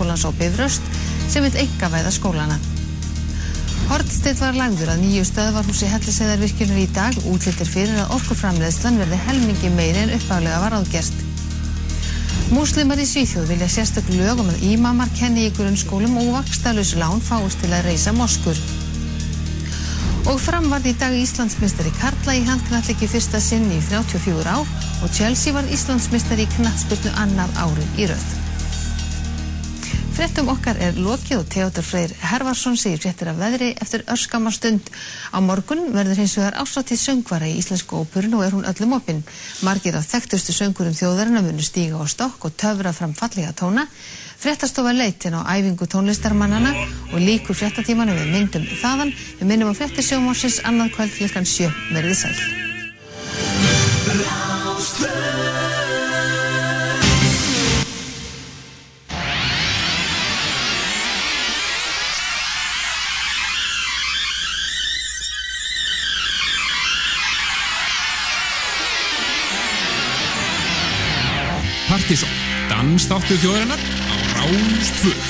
Háskólans á Bifröst sem vil enga væða skólana. Hortstedt var lagður að nýju stöðvarhúsi Helliseiðarvirkjunar í dag útlittir fyrir að orkuframleðslan verði helmingi meiri en uppálega var áðgerst. Múslimar í Svíþjóð vilja sérstök lög um að ímamar kenni í grunnskólum og vakstalus lán fáist til að reysa moskur. Og fram varð í dag Íslandsmystari Karla í handknallik í fyrsta sinn í 34 ár og Chelsea var Íslandsmystari í knatsbyrnu annað árið í rauð. Frettum okkar er lokið og Teodor Freyr Hervarsson segir frettir af veðri eftir örskamar stund. Á morgun verður hins vegar ásláttið söngvara í Íslensku óperun og er hún öllum opinn. Margir af þekktustu söngurum þjóðarinn munu stíga á stokk og töfra fram fallega tóna. Frettastofa leitin á æfingu tónlistarmannana og líkur frettatímanu við myndum þaðan. Við minnum á frettir sjómásins annað kvöld klukkan sjö. Verðið sæl. Partíson, dansdáttu þjóðarinnar á Rástföð.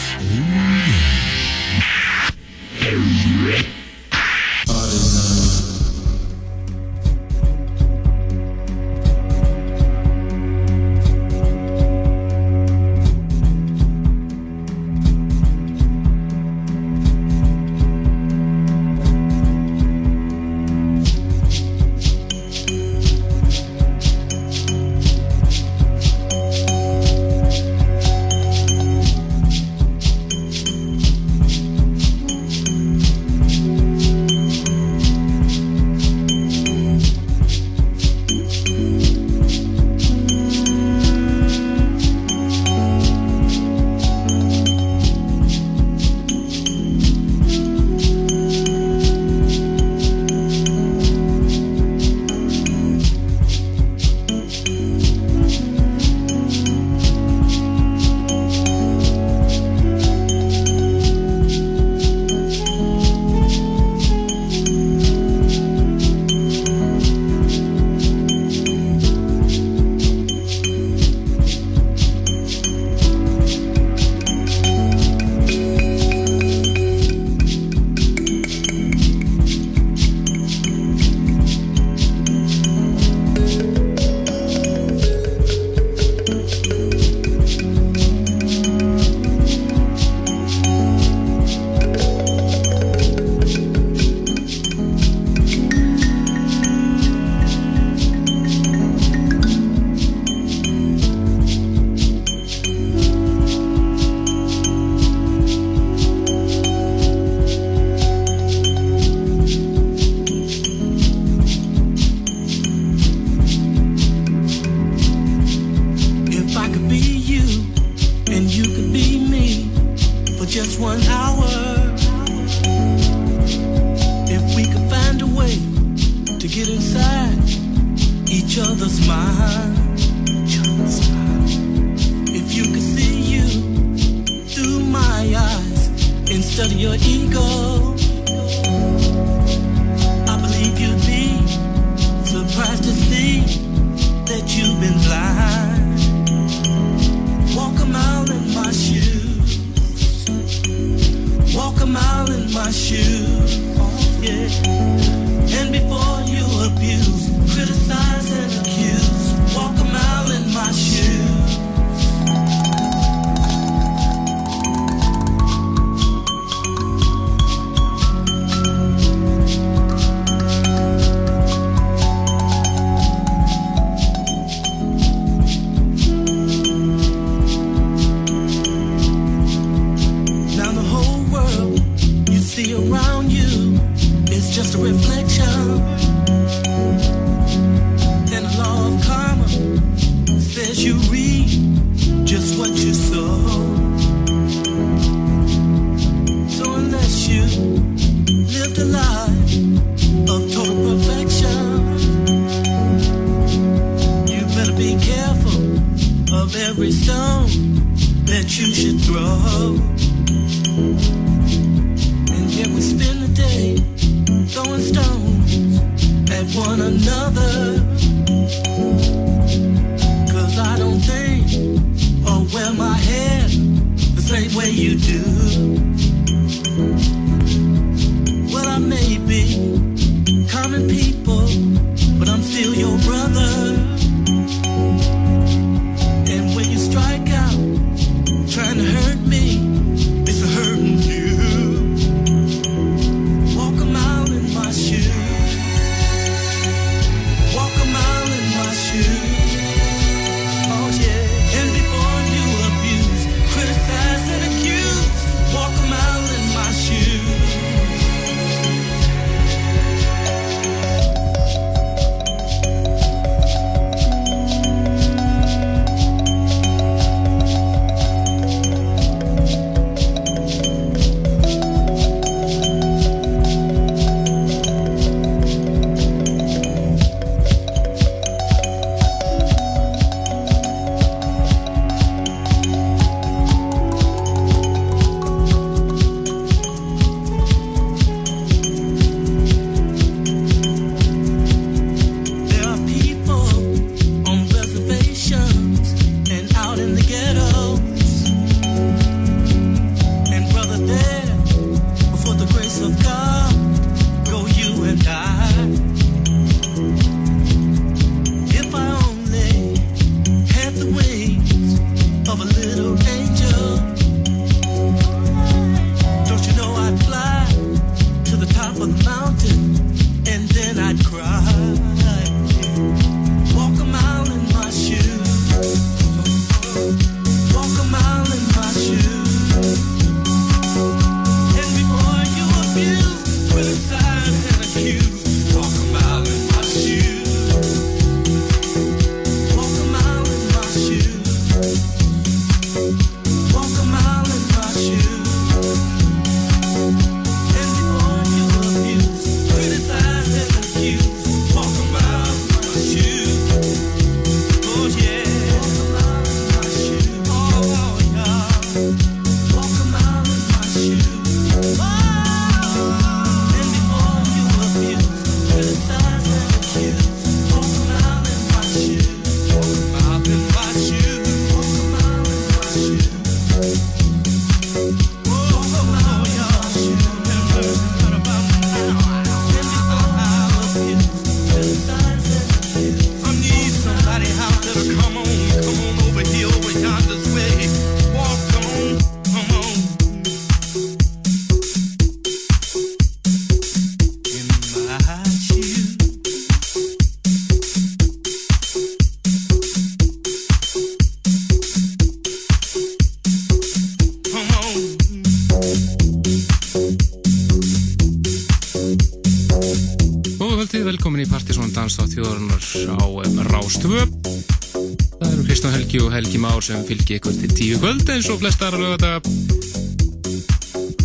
Sem fylgji ykkur til tíu kvöld eins og flest aðra lögadaga.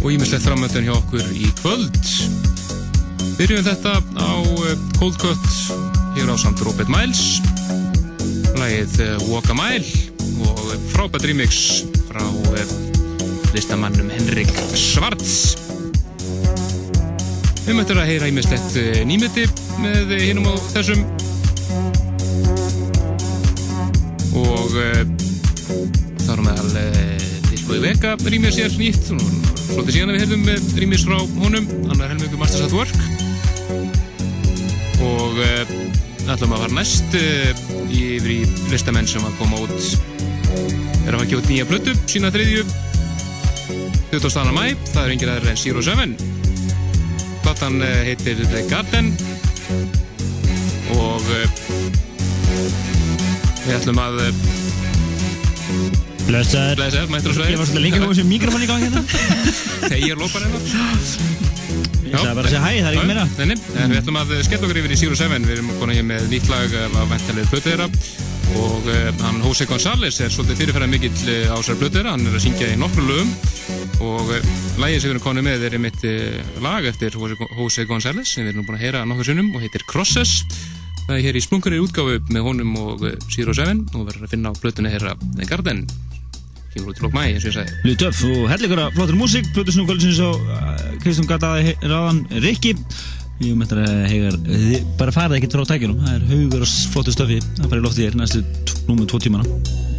Og ímislegt framöndun hjá okkur í kvöld. Byrjum þetta á eh, Cold Cut hér á samt Robert Miles. Lagið eh, Walk a Mile og frábært remix frá eh, listamannum Henrik Svarts. Við möttum að heyra ímislegt nýmeti með hinum á þessum og Vega rýmir sér nýtt svolítið síðan að við heyrðum uh, rýmis frá honum hann er helmingu Masters at Work og uh, ætlum að fara næst uh, yfir í listamenn sem að koma út er að fara gefa út nýja plötu sína þriðju 20. mæ, það er engir aðra en Zero Seven Platan eh, heitir The Garden og við ætlum að eh, blæsa upp mættur á Ég var sveið svolítið að koma sem mikrofón í gang hérna. Þegar lópar hérna. Ég sagði bara að segja hæ, það er ekki meira. Nei, nei, en við ætlum að skella okkur yfir í Zero Seven. Við erum konar hér með nýtt lag af ventalið plötu þeirra og uh, hann Jose González er svolítið fyrirferðar mikill uh, á sér plötu þeirra hann er að syngja í nokkru lögum. Og uh, lagið sem við erum konið með er einmitt lag eftir Jose, González sem við erum búin að heyra nokkur sinnum og heitir Crosses. Það er hér í splunkurir útgáfu með honum og uh, Zero Seven og verður að finna á plötunni þeirra The Garden kemur út í lók mæ, eins og ég sagði. Blið töff og hellingur af flottur músík Plutusnum kvöldsins á Kristján Gataði ráðan Rikki. Ég meintar að hegar bara farið ekkert frá tækjunum. Það er haugur og flottu stöfi Það fara í loftið hér næstu númer tvo tímana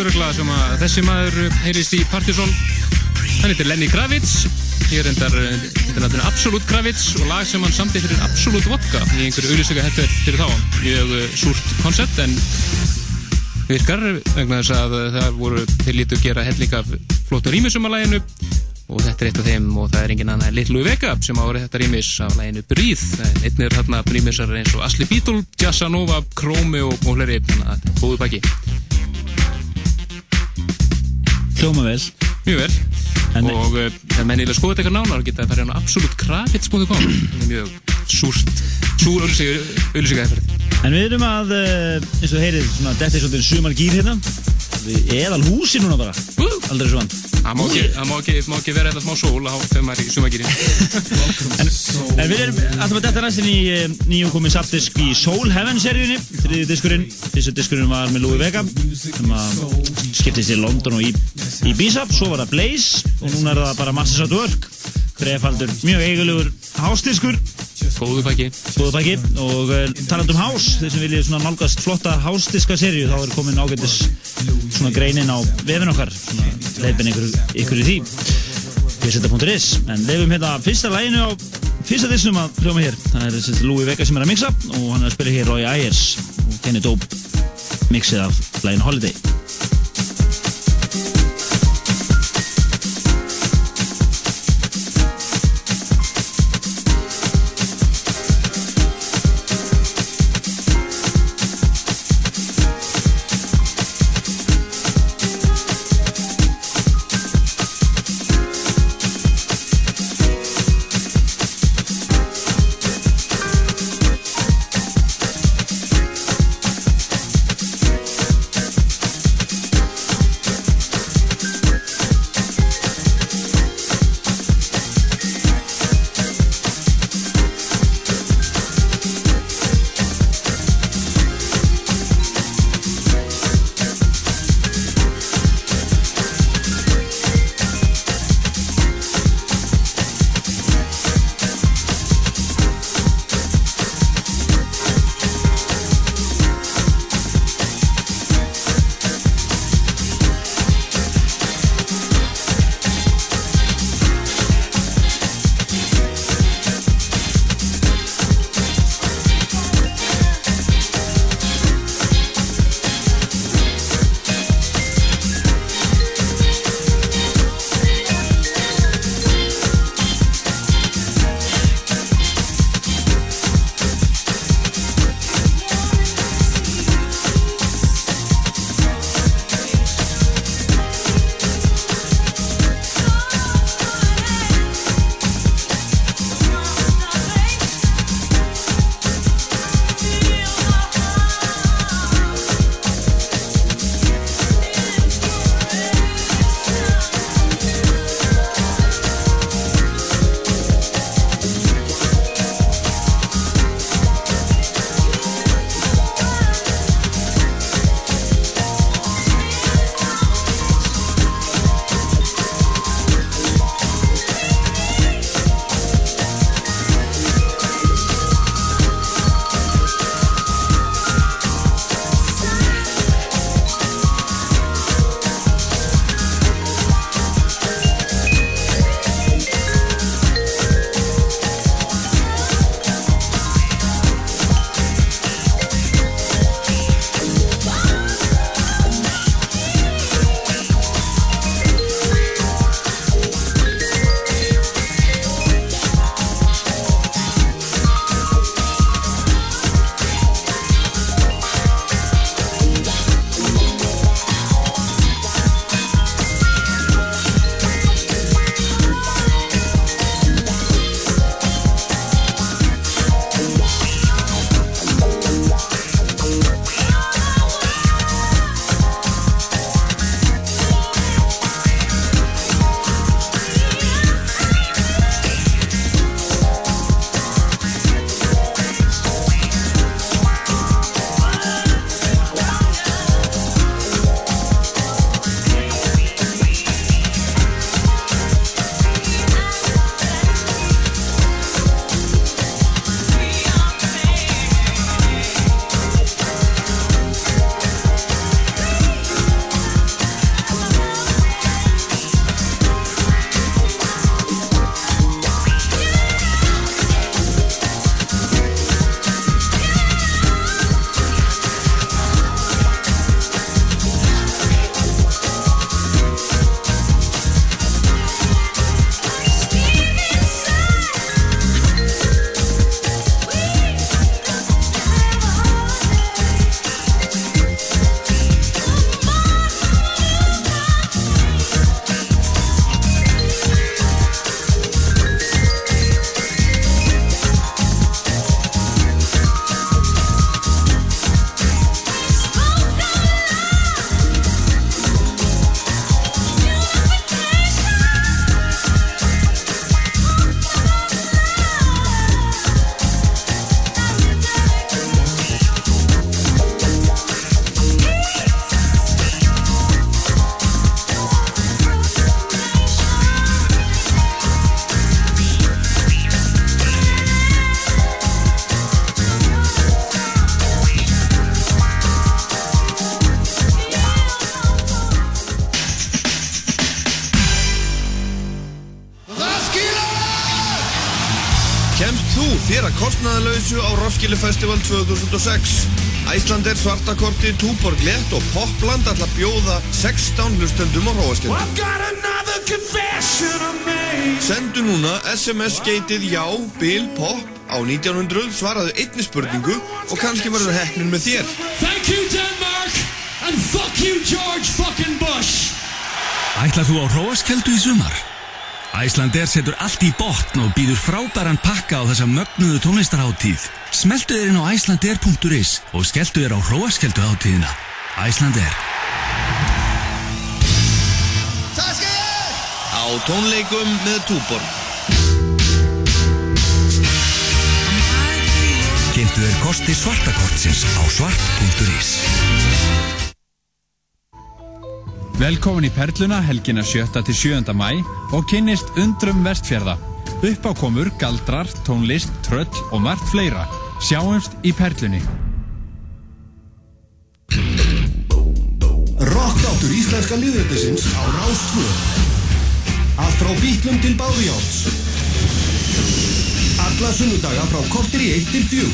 örugla sem að þessi maður heyrist í Partizón. Hann heitir Lenny Kravitz. Hér endar þetta náttúrulega Absolute Kravitz og lag sem hann samti fyrir Absolute Vodka í einhverju auðlýsöka hefðverð fyrir þá. Mjög uh, súrt koncept en virkar vegna þess að uh, það voru til lítið að gera helling af flottu rýmisum á læginu og þetta er eitt af þeim og það er engin annað en Little Up sem árið þetta rýmis af læginu Breathe einnig er þarna rýmisar eins og Asli Beatle, Jassa Nova, Chrome og, og hleri þannig að þetta er góðu baki Hljóma vel. mjög vel En- og uh, ef menn vilja skoða þetta eitthvað nánar geta það farið á absolutkravits.com það er mjög súrt súr hefðverð En við erum að, uh, eins og heyrið, svona, er svolítið sumar gýr hérna. Við eðal húsi núna bara. Aldrei svo hann. það má ekki, vera þetta smá sól þá þegar maður er í sumagýrin En við erum alltaf að detta næstin í uh, nýjum komið sapdisk í Soul Heaven seríunni. Þriði diskurinn. Fyrstu diskurinn var með Louis Vega sem að skiptist í London og í, í Bísap. Svo var það Blaze og núna er það bara Masters at Work. Þrefaldur, mjög eigulegur hásdiskur. góðu baki Góða bæki og uh, taland um hás þeir sem viljið svona nálgast flotta hásdiska seríu þá er komin ágættis svona greinin á vefin okkar leifin ykkur, ykkur í því pseta.is en leifum hérna fyrsta læginu á fyrsta disnum að hljóma hér það er þessi Louis Vega sem er að mixa og hann er að spila hér Roy Ayers og Kenny Dope mixið af læginu Holiday Roskilde Festival 2006. Æslander, Svartakorti, Túborg Lett og Popland ætla að bjóða 16 hlustendum á make. Sendu núna SMS-geitið já, bil, pop á 1900, svaraðu einni spurningu og kannski verður heppnin með þér. Thank you, Denmark, and fuck you, George fucking Bush. Ætlar þú á Róaskeldu í sumar? Æslander setur allt í botn og býður frábæran pakka á þessa mögnuðu tónlistarháttíð. Smeltu þér inn á icelandair.is og skelltu þér á Róaskeldu háttíðina. Æslander. Á tónleikum með Túborg. Kynntu þér kosti svartakortsins á svart.is. Velkomin í Perluna helgina 7. til 7. mæ og kynnist undrum vestfjörða. Uppákomur, galdrar, tónlist, tröll og margt fleira. Sjáumst í Perlunni. Rockáttur íslenska liðveldisins á Rástvö. Allt frá bítlum til báðjáts. Alla sunnudaga frá kortir í 1 til 4.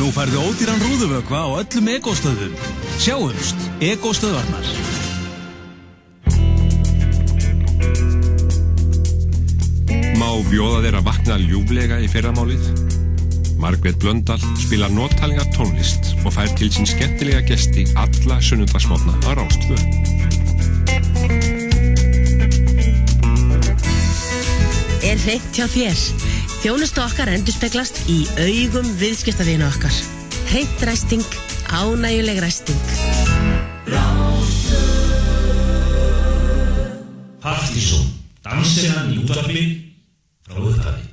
Nú færðu ódýran rúðuvökva á öllum ekostöðum. Sjáumst, ekostöðvarnar. Má bjóða þeir að vakna ljúflega í fyrramálið? Margrét Blöndal spilar nóttalega tónlist og fær til sín skemmtilega gesti alla sunnundagsmótna á Rástfö. er hreint hjá þér. Þjónustu okkar endurspeglast í augum viðskiptavinu okkar. Hreint ræsting, ánægjuleg ræsting. Partísón, dansinnan í útvarpi frá upphafi.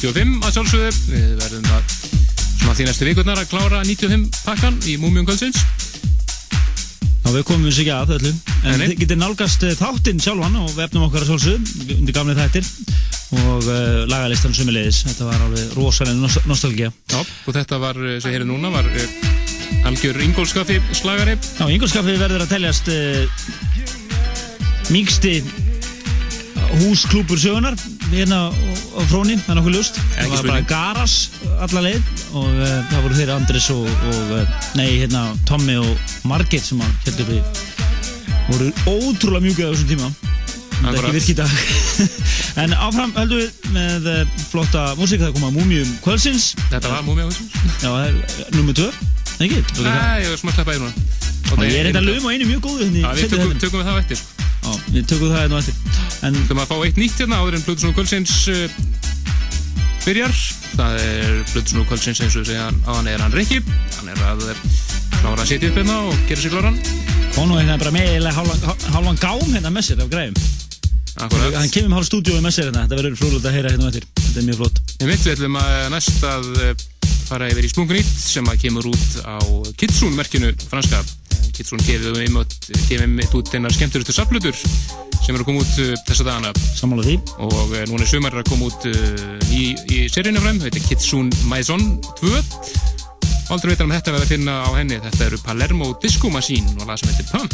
95 að sjálfsögðu. Við verðum að svona því næstu vikurnar að klára 95 pakkan í Múmium kvöldsins. Já, við komum þessu ekki að öllu En Nei, þið getið nálgast eh, þáttinn sjálfan og vefnum okkar að sjálfsögðu undir gamli þættir og uh, lagalistan sömulegis Þetta var alveg rosalega nost nostalgía Já, og þetta var, sem hér er núna, var uh, algjör Ingólfskaffi slagari. Já, Ingolskaffi verður að teljast uh, mýgsti húsklúpur sögunar hérna á, á fróni, það er nokkuð ljúst það var bara garas alla leið og uh, það voru þeirra Andris og, og uh, nei, hérna, Tommy og Margit sem að heldur við voru ótrúlega mjúkið á þessum tíma þetta er ekki virk í dag en áfram höldum við með uh, flotta músík það koma Múmium kvöldsins Þetta var Múmium kvöldsins? Já, það er nummer 2, ekki? Það? Nei, ég var smá klappaði núna. Og Og það ég er þetta lögum á einu mjög góðu hérna í við tökum, við það sko. Já, við tökum það hérna á eftir En Þú maður að fá eitt nýtt hérna áður en Plutusnú kvöldsins uh, byrjar. Það er Plutusnú kvöldsins eins og við segja á hann er hann Rikki. Hann er að eh, klára að setja upp hérna og gera sér kláran. Og nú hérna bara með eiginlega hálfan, hálfan gám hérna með sér af græfum. Akkurat. Hann kemur með hálf stúdíói með sér hérna, þetta verður frúlega að heyra hérna á eftir. Þetta er mjög flott. Ég veit við ætlum að næst að eh, fara yfir í Splunkunýtt sem að kemur út á Kitsune merkinu franska. Kitsune gefið einmitt, gefið einmitt út einar skemmturustu saflutur sem eru að koma út eh, þessa dagana. Sammála því. Og eh, núna er sumar að koma út uh, í, í seríunum fram, þetta er Kitsune Maison 2. Og aldrei veitar um þetta við að finna á henni. Þetta eru Palermo Disco Machine og lag sem heitir Pump.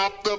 Up the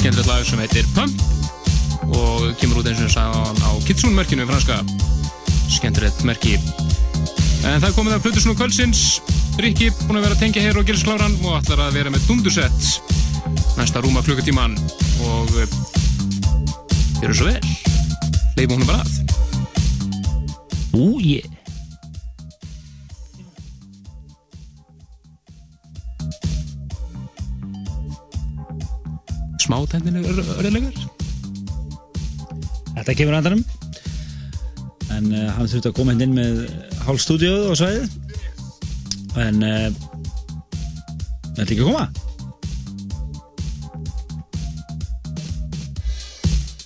skemmtilegt lag sem heitir Pump og kemur út eins og ég sagði á Kitsun-merkinu franska skemmtilegt merki. En það komið að Plutusnú Kvölsins Rikki búinn að vera að tengja hér og gera skláran og ætlar að vera með dundursett næsta rúma klukkutíman og eh, gjör svo vel. Leifum hún bara að. Ú, tendilegur örðlegar Þetta kemur á endanum. En uh, hann þurfti að koma hérna inn með hálf stúdíóð og svæðið. En uh, þetta ekki að koma.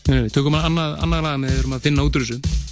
Við tökum að annað, annað lag með við erum að finna út úr þessu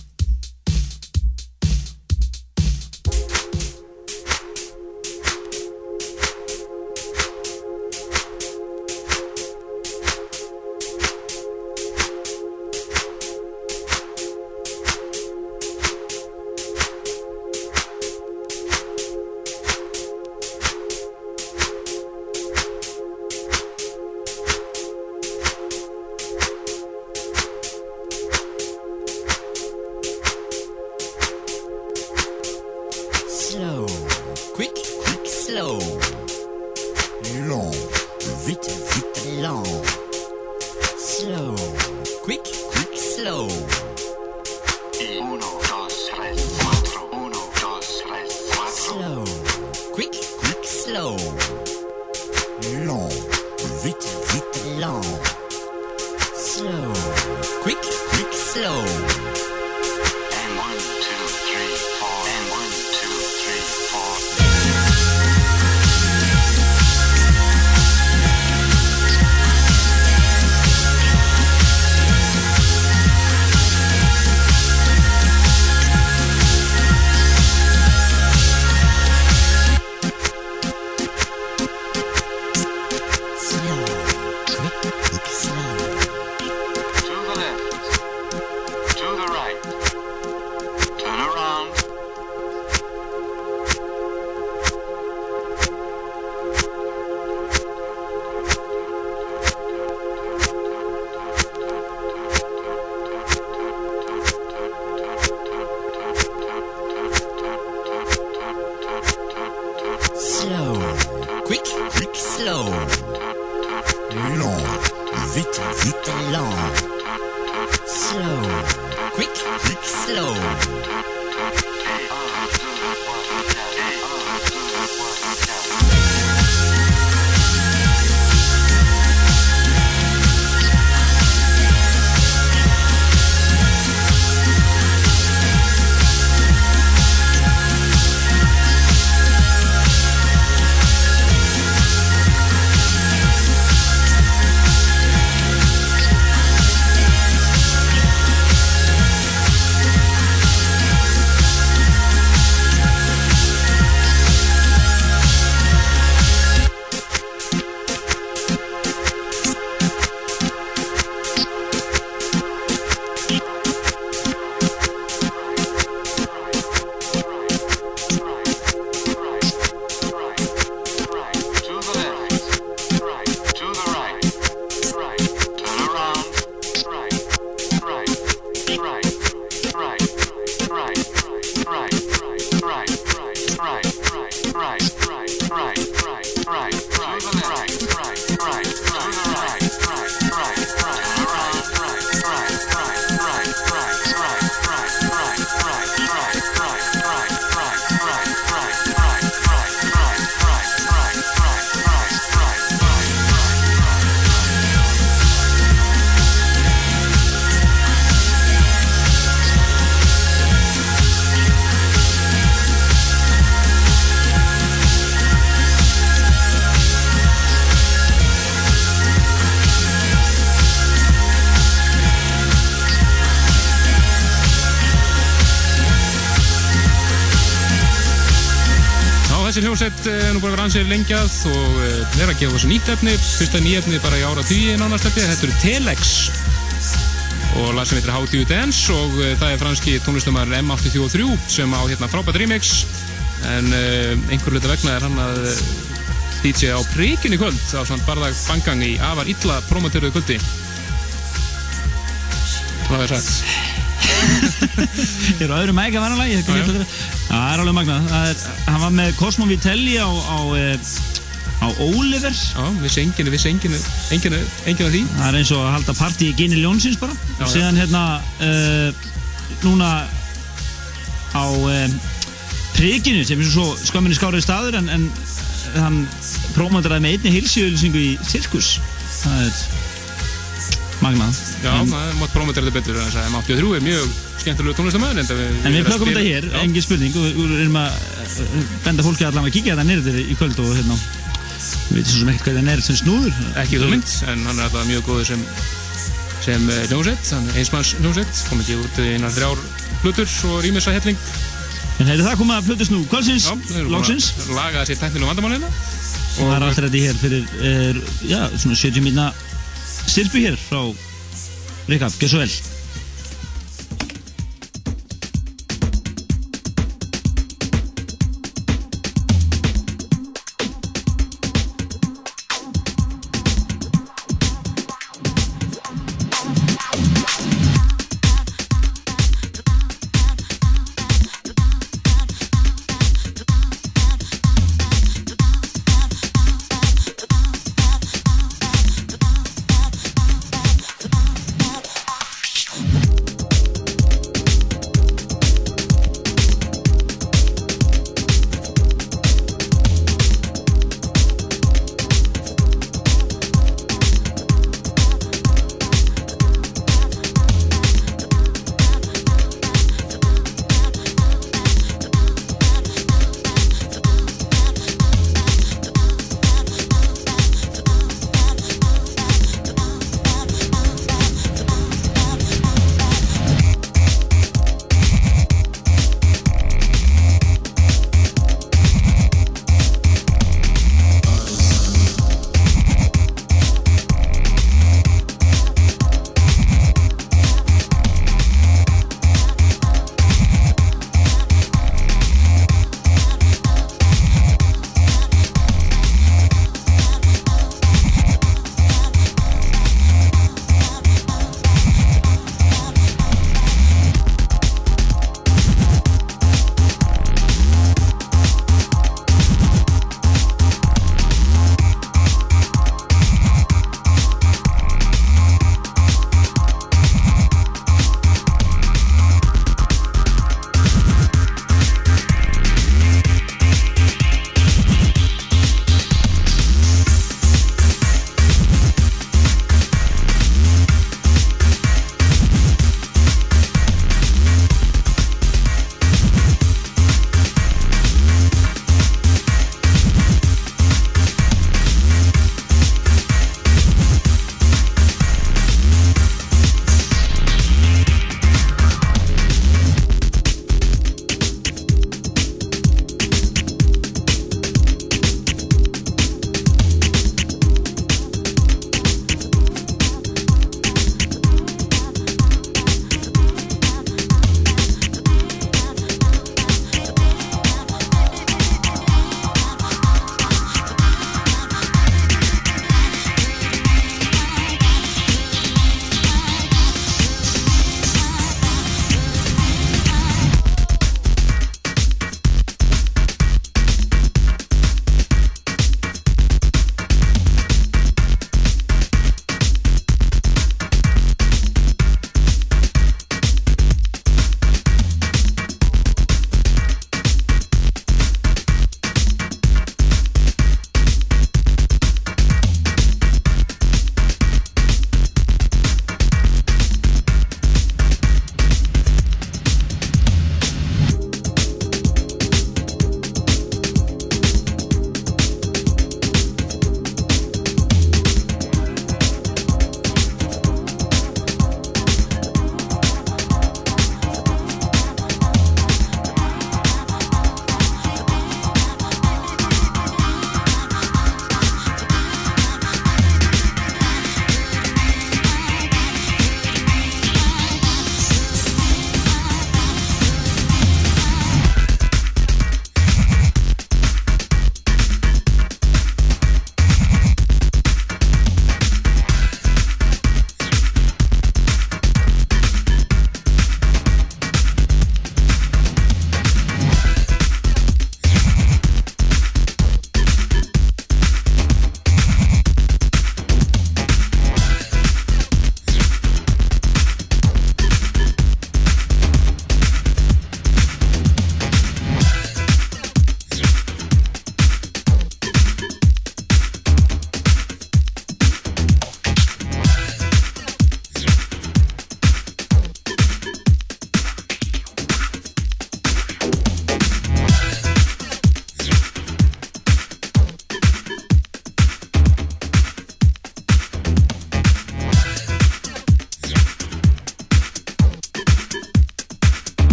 búin að vera ansið lengjað og uh, er að gefa þessu nýtt efni, fyrsta nýjefni bara í ára tíu nánast efni, þetta eru Telex. Og lag sem heitir How Do You Dance og uh, það er franski tónlistumar M83 sem á hérna frábært remix. En uh, einhver hluta vegna er hann að DJ á príkin í kvöld á svona barðag bangang í afar illa promoteruðu kvöldi. Það er sagt. Ég er á öðru mæk að vanalega, ég hef ekki hlutur Það er alveg magnað. Það er, hann var með Cosmo Vitelli á, eh, á Oliver. Já, við senginu, við senginu, enginu, enginu af því. Það er eins og að halda partí í Gini Ljónsins bara. Já, og síðan hérna, uh, núna á um, Prikinu sem er svo skömminni skárið staður en, en hann prófmandaraði með einni heilsjöðlýsingu í Sirkus. Það er magnað. Já, það mátt promotera þetta betur þess að M83 er mjög skemmtilegu tónlistamöður en við, En við plökkum þetta hér, engin spurning og við erum að uh, benda fólki allan að kíkja þetta nýrðir í kvöld og hérna við veitum svo sem ekkert hvað það er sem snúður. Ekki þú mynd, en hann er alltaf mjög góður sem sem eh, er einsmanns hljómsveit. Kom ekki út einar þrjár hlutur og rýmisa helling. En hefur það komið að flutast nú kvöldsins, loksins. laga þessi teknilu vandamálina og það er alltaf þetta hér fyrir er, já, svona 70 mínna styrpi hér frá Ríkab, gjör svo vel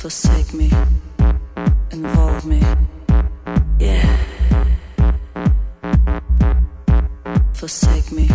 forsake me, involve me. Yeah. Forsake me.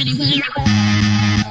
Anything you're a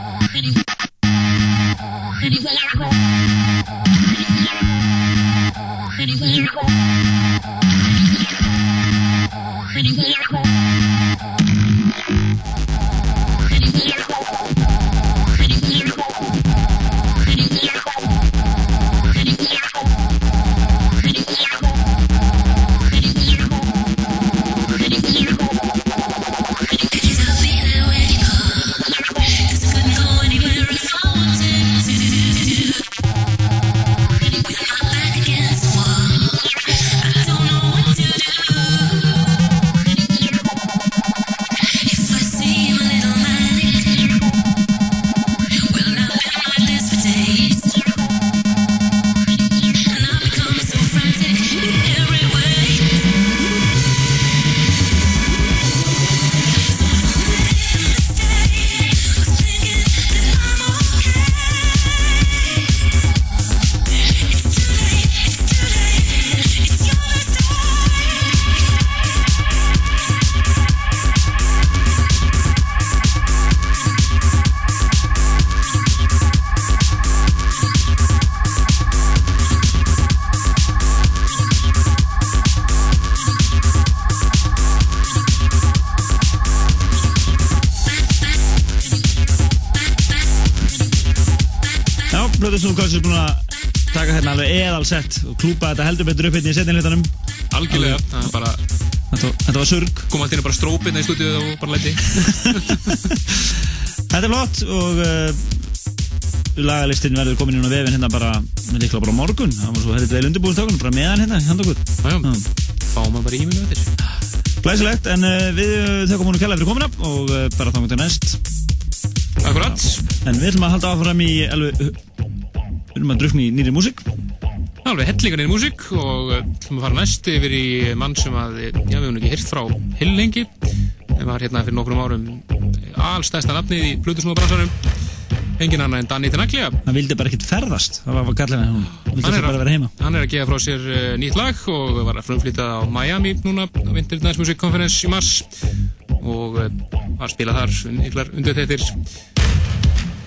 eðalsett og klúpa þetta heldur betur upp hérna í setninleitanum Algjörlega, það er bara Þetta, þetta var surg Kom allt inn bara strópinn í stúdíu og bara læti. Þetta er flott og uh, lagalistin verður komin inn á vefin hérna bara líkla bara morgun. Það var svo hefðið vel undirbúinstökun bara meðan hérna handa okkur Já, fáum maður bara íminu eftir Glæsilegt, en uh, við uh, þökkum hún kella fyrir komuna og uh, bara þá til næst. Akkurat. En við ætlum að halda áfram í alveg við ætlum að drukna í nýri músík Alveg hellingan í músík og uh, ætlum að fara næst yfir í mann sem að, já, við höfum ekki hýrt frá heil lengi en var hérna fyrir nokkrum árum allstæsta nafnið í Plutusnúðabransanum engin annar en Danny Tenaglia. Hann vildi bara ekkert ferðast. Það var gallið með hún vildi Hann bara vera heima. að, hann er að gefa frá sér uh, nýtt lag og var að frumflytja á Miami núna á Winter Dance Music Conference í mars og uh, var spilað þar yklar undir þettir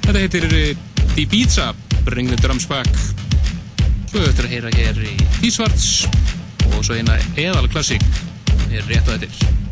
þetta heitir eh, The Pizza Bring the Drums Back svo eftir að heyra hér í Tísvarts og svo eina eðal klassik er rétt á þettir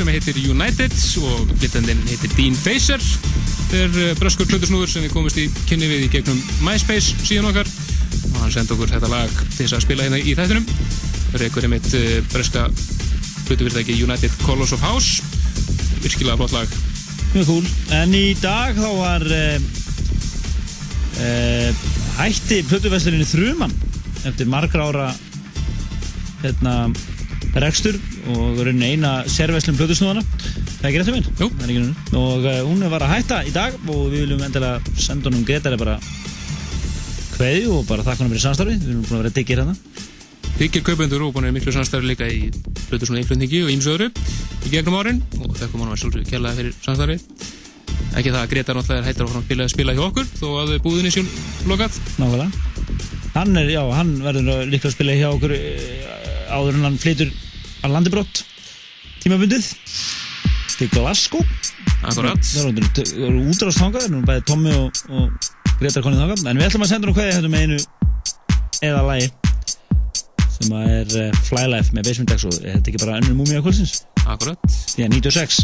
sem heitir United og flytandinn heitir Dean Facer. Er uh, bröskur hlutusnúður sem við komumst í kynni við í gegnum MySpace síðan okkar. Og hann sendi okkur þetta lag til þess að spila hérna í þættunum reykur einmitt uh, bröska hlutufyrirtæki United Colors of House. Virkilega flott lag. Mjög cool. En í dag þá var uh, uh, hætti plötuversluninni Þruman eftir margra ára hérna, rekstur og eina. Það er ekki réttu minn? Jú. Það er ekki réttu Og uh, hún var að hætta í dag og við viljum endilega senda honum Gretari bara kveðju og bara þakka hann fyrir samstarfið. Við erum búin að vera diggir hérna. Ríkir kaupendur og búin að miklu samstarfi líka í svona einflutningi og ímsu öðru í gegnum árin og þekkum hann að sjálfsögur kjallaði fyrir samstarfi ekki það að Gretar náttúrulega er hættar áfram að spila, spila hjá okkur þó að búðinni sér lokað Nákvæmlega. Hann er, já, hann verður líklega að spila hjá okkur eh, áður en hann flytur að landibrott tímabundið til Glasgow. Akkurat. Það eru- það eru útráðst þangað, það eru bæði Tommi og, og Gretar konið þangað, en við ætlum að senda hún hvað hérna með einu eða lagi sem að er uh, Flylife með Basement og er þetta ekki bara önnur múmia kvöldsins? Akkurat. Því að 96.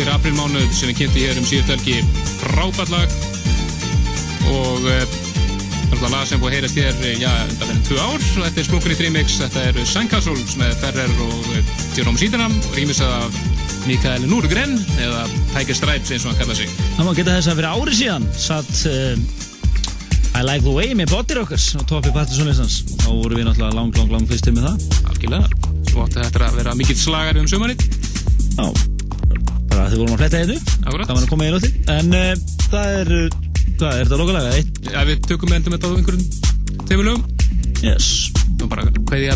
fyrir aprilmánuð sem við kynnti hér um síðustu helgi. Frábært lag. Og það er lag sem búið að heyrast hér eh, já, þetta verður tvö ár. Og þetta er splunkunni remix. Þetta er Sandcastles með Ferrer og uh, Jerome Síðanam og rýmisað af Mikael Núrgren eða Tiger Stripes eins og hann kalla sig. Það má geta þess að fyrir ári síðan satt uh, I Like The Way með Body Rockers á toppi Partiðsson-listans þá voru við náttúrulega lang, lang, lang fyrstir með það. Algjörlega, svo átti þetta að vera mikill slagari um sömarið Já, bara þið vorum að fletta þetta Akkurat. Það var að koma í lótti En uh, það er, hvað er þetta lokalega? Eitt? Já, við tökum endum þetta á einhverjum tveimur lögum Yes Nú bara hverja,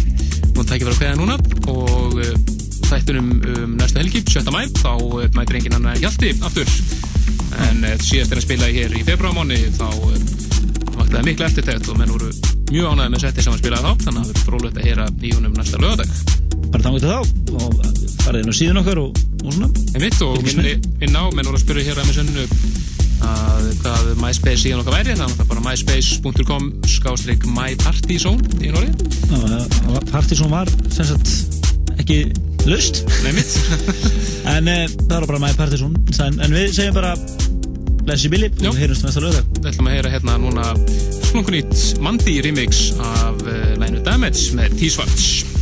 nú tækir vera hverja núna og uh, þættunum um næstu helgi, 7. mæ þá uh, mætir engin annar Hjalti aftur en síðast er að spila hér í februarmáni þá vakti það miklu eftirtækt og menn voru mjög ánægði með setti sem að spilaði þá þannig að það verður frólægt að heyra í honum næsta lögadag Bara og svona En mitt og Ekki minni inn á, menn voru að spyrja hér að með sönnu að hvað MySpace síðan okkar væri þannig að það bara myspace.com skástrík mypartyzone í Nóri Partiðsson var sem sagt ekki lust Nei mitt En uh, það var bara My Partiðsson en, en við segjum bara Blessi Billy og heyrumst næsta lögdag Við ætlum að heyra hérna núna slunkunýtt Mandi remix af uh, lænu Damage með T-Svarts